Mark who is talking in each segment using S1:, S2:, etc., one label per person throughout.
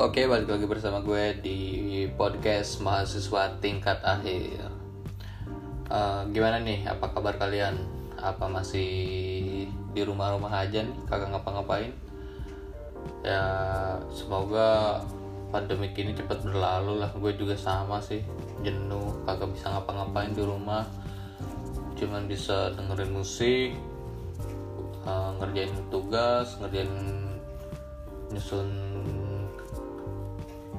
S1: Oke, balik lagi bersama gue di podcast mahasiswa tingkat akhir. Eh, gimana nih? Apa kabar kalian? Apa masih di rumah-rumah aja nih? Kagak ngapa-ngapain? Ya, semoga pandemi ini cepat berlalu lah. Gue juga sama sih, jenuh, kagak bisa ngapa-ngapain di rumah. Cuman bisa dengerin musik, eh, ngerjain tugas, ngerjain nyusun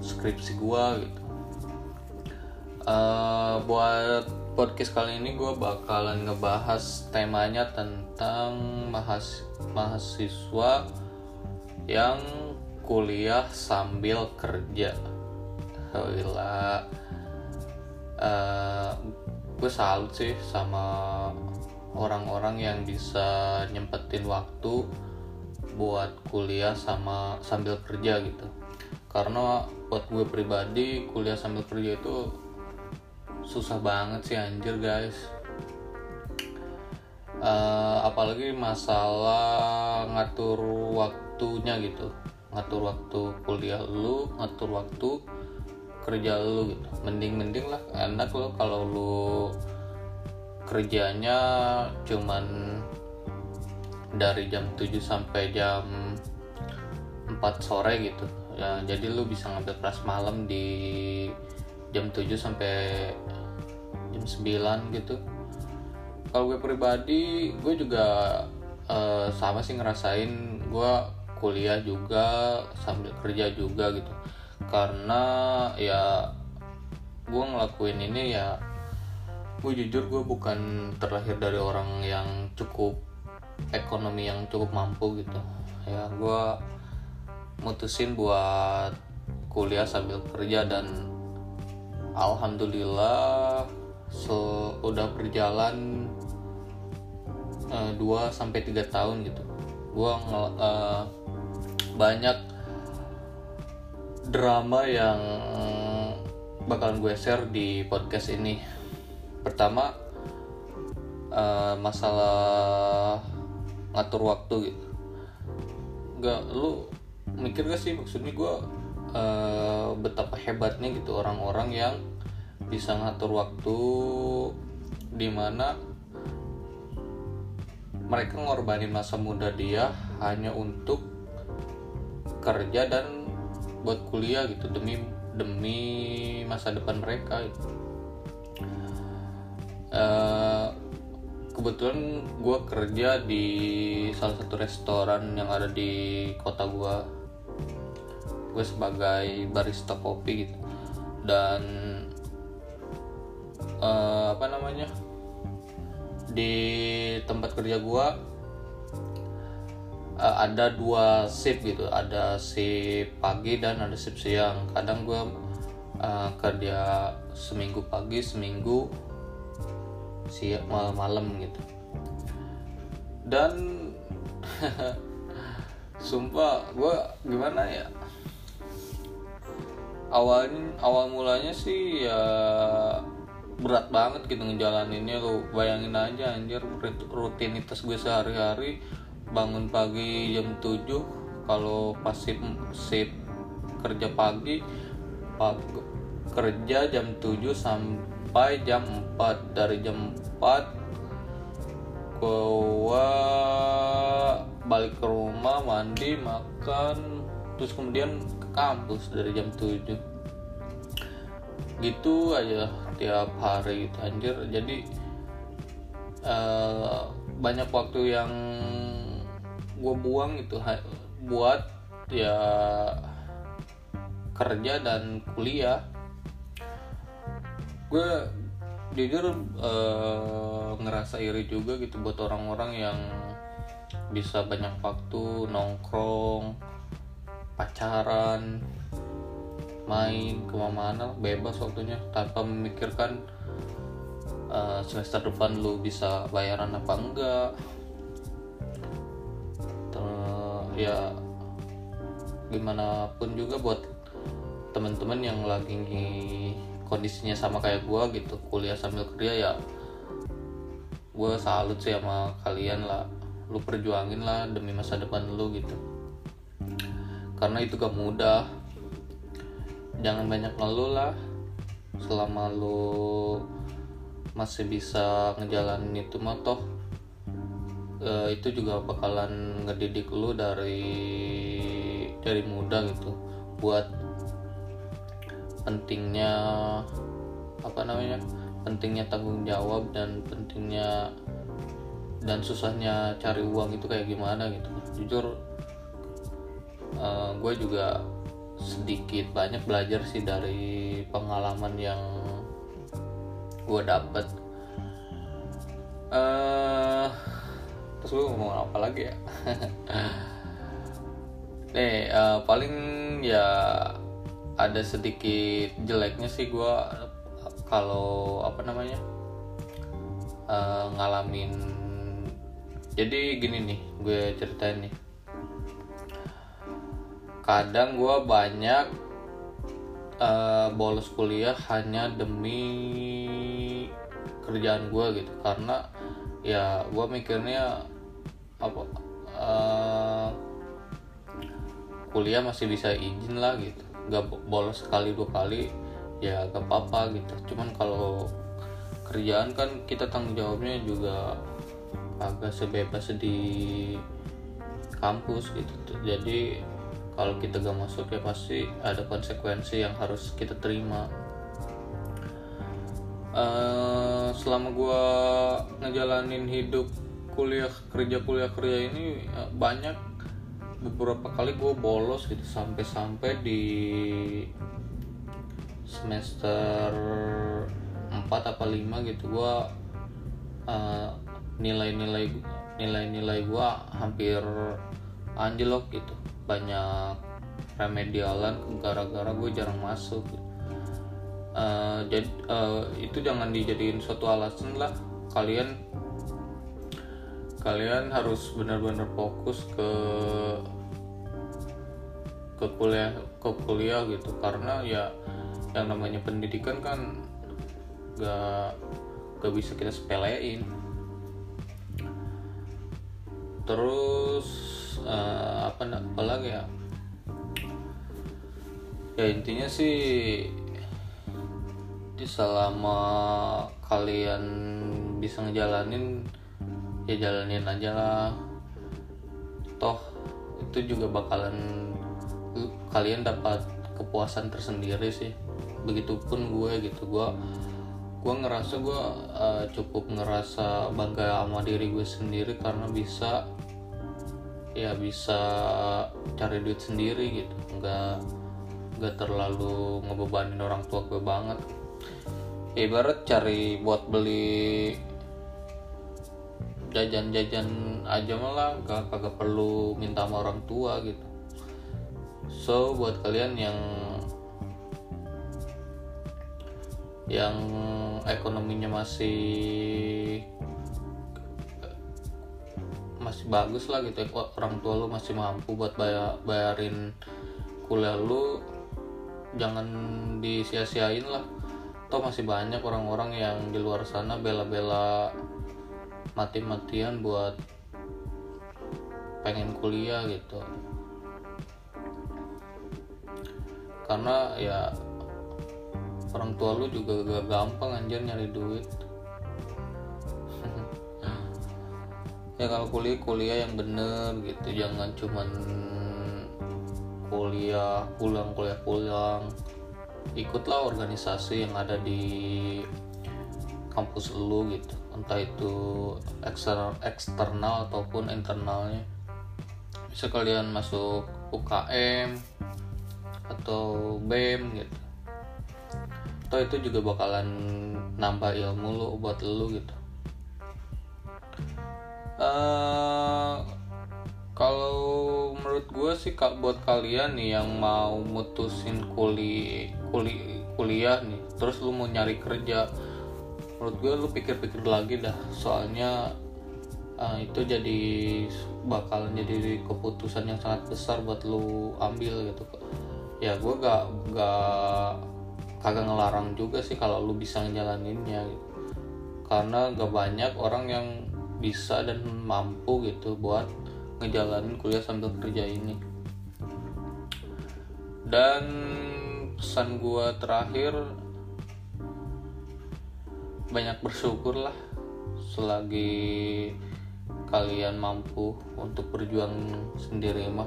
S1: skripsi gua gitu. Eh, buat podcast kali ini gue bakalan ngebahas temanya tentang mahas mahasiswa yang kuliah sambil kerja. Gila gue salut sih sama orang-orang yang bisa nyempetin waktu buat kuliah sama sambil kerja gitu karena buat gue pribadi kuliah sambil kerja itu susah banget sih anjir guys. Eh, apalagi masalah ngatur waktunya gitu. Ngatur waktu kuliah lu ngatur waktu kerja lu gitu. Mending mending lah enak lo kalau lu kerjanya cuman dari jam 7 sampai jam 4 sore gitu ya jadi lu bisa ngambil kelas malam di jam 7 sampai jam 9 gitu. Kalau gue pribadi gue juga eh, sama sih ngerasain gue kuliah juga sambil kerja juga gitu. Karena ya gue ngelakuin ini ya gue jujur gue bukan terlahir dari orang yang cukup ekonomi yang cukup mampu gitu. Ya gue mutusin buat kuliah sambil kerja dan alhamdulillah so, udah berjalan 2 sampai 3 tahun gitu. Gua eh, banyak drama yang bakalan gue share di podcast ini. Pertama eh, masalah ngatur waktu gitu. Nggak lu mikir gak sih maksudnya gue betapa hebatnya gitu orang-orang yang bisa ngatur waktu di mana mereka ngorbanin masa muda dia hanya untuk kerja dan buat kuliah gitu demi demi masa depan mereka. Eh, kebetulan gue kerja di salah satu restoran yang ada di kota gue gue sebagai barista kopi gitu. Dan eh, apa namanya di tempat kerja gue eh, ada dua shift gitu. Ada shift pagi dan ada shift siang. Kadang gue eh, kerja seminggu pagi seminggu siang malam malam gitu. Dan sumpah gue gimana ya awalnya awal mulanya sih ya berat banget gitu ngejalaninnya lu bayangin aja anjir rut- rutinitas gue sehari-hari bangun pagi jam 7 kalau pas shift kerja pagi pag- kerja jam 7 sampai jam 4 dari jam 4 gua balik ke rumah mandi makan terus kemudian ke kampus dari jam 7 gitu aja tiap hari gitu anjir. Jadi eh, banyak waktu yang gue buang itu buat ya kerja dan kuliah. Gue jujur eh, ngerasa iri juga gitu buat orang-orang yang bisa banyak waktu nongkrong pacaran main ke mana-mana bebas waktunya. Tanpa memikirkan eh, semester depan lu bisa bayaran apa enggak. Ter- ya gimana pun juga buat teman-teman yang lagi kondisinya sama kayak gua gitu kuliah sambil kerja ya gue salut sih sama kalian lah. Lu perjuangin lah demi masa depan lu gitu karena itu gak mudah. Jangan banyak ngeluh lah. Selama lu masih bisa ngejalanin itu mah toh eh, itu juga bakalan ngedidik lu dari dari muda gitu. Buat pentingnya apa namanya pentingnya tanggung jawab dan pentingnya dan susahnya cari uang itu kayak gimana gitu. Jujur uh, gue juga sedikit banyak belajar sih dari pengalaman yang gue dapet. Uh, terus gue ngomong apa lagi ya? Nih uh, paling ya ada sedikit jeleknya sih gue kalau apa namanya uh, ngalamin jadi gini nih gue ceritain nih kadang gue banyak uh, bolos kuliah hanya demi kerjaan gue gitu. Karena ya gue mikirnya apa uh, kuliah masih bisa izin lah gitu. Nggak bolos sekali dua kali ya gak apa-apa gitu. Cuman kalau kerjaan kan kita tanggung jawabnya juga agak sebebas di kampus gitu. Jadi kalau kita gak masuk ya pasti ada konsekuensi yang harus kita terima. Uh, selama gue ngejalanin hidup kuliah kerja kuliah kerja ini uh, banyak beberapa kali gue bolos gitu sampai-sampai di semester 4 apa 5 gitu gue uh, nilai-nilai nilai-nilai gue hampir anjlok gitu banyak remedialan gara-gara gue jarang masuk. Uh, jadi uh, itu jangan dijadiin suatu alasan lah. Kalian kalian harus benar-benar fokus ke ke kuliah ke kuliah gitu. Karena ya yang namanya pendidikan kan gak gak bisa kita sepelein. Terus uh, apa apa lagi ya? Ya intinya sih di selama kalian bisa ngejalanin ya jalanin aja lah. Toh itu juga bakalan kalian dapat kepuasan tersendiri sih. Begitupun gue gitu. Gue gue ngerasa gue uh, cukup ngerasa bangga sama diri gue sendiri karena bisa ya bisa cari duit sendiri gitu. Nggak nggak terlalu ngebebanin orang tua gue banget. Ya, ibarat cari buat beli jajan-jajan aja malah gak kagak perlu minta sama orang tua gitu. So buat kalian yang yang ekonominya masih masih bagus lah gitu. Orang tua lu masih mampu buat bayar, bayarin kuliah lu jangan disia-siain lah. Toh masih banyak orang-orang yang di luar sana bela-bela mati-matian buat pengen kuliah gitu. Karena ya orang tua lu juga gak gampang anjir nyari duit ya kalau kuliah kuliah yang bener gitu. Jangan cuman kuliah pulang kuliah pulang. Ikutlah organisasi yang ada di kampus lu gitu. Entah itu eksternal eksternal ataupun internalnya. Bisa kalian masuk UKM atau BEM gitu. Toh itu juga bakalan nambah ilmu lo buat lo gitu uh, kalau menurut gue sih buat kalian nih yang mau mutusin kuli kuli kuliah nih terus lu mau nyari kerja menurut gue lu pikir-pikir lagi dah soalnya uh, itu jadi bakalan jadi keputusan yang sangat besar buat lu ambil gitu ya gue gak gak kagak ngelarang juga sih kalau lu bisa ngejalaninnya gitu. karena gak banyak orang yang bisa dan mampu gitu buat ngejalanin kuliah sambil kerja ini. Dan pesan gua terakhir banyak bersyukur lah selagi kalian mampu untuk berjuang sendiri mah.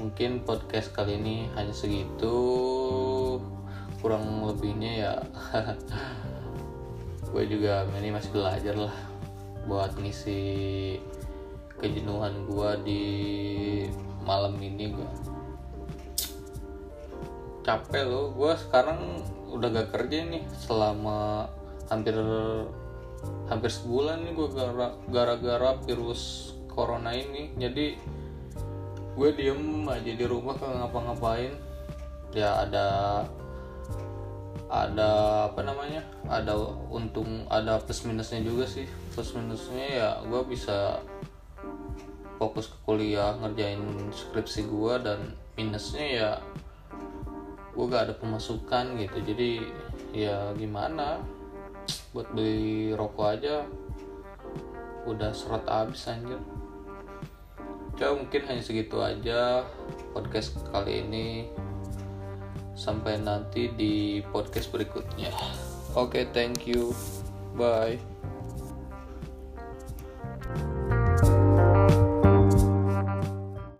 S1: Mungkin podcast kali ini hanya segitu kurang lebihnya ya gue juga ini masih belajar lah buat ngisi kejenuhan gue di malam ini gue capek loh gue sekarang udah gak kerja nih selama hampir hampir sebulan nih gue gara-gara virus corona ini. Jadi gue diem aja di rumah kagak ngapa-ngapain. Ya ada ada apa namanya ada untung ada plus minusnya juga sih. Plus minusnya ya gue bisa fokus ke kuliah ngerjain skripsi gue dan minusnya ya gue gak ada pemasukan gitu. Jadi ya gimana? Buat beli rokok aja udah seret abis anjir. Ya mungkin hanya segitu aja podcast kali ini sampai nanti di podcast berikutnya. Oke okay, thank you. Bye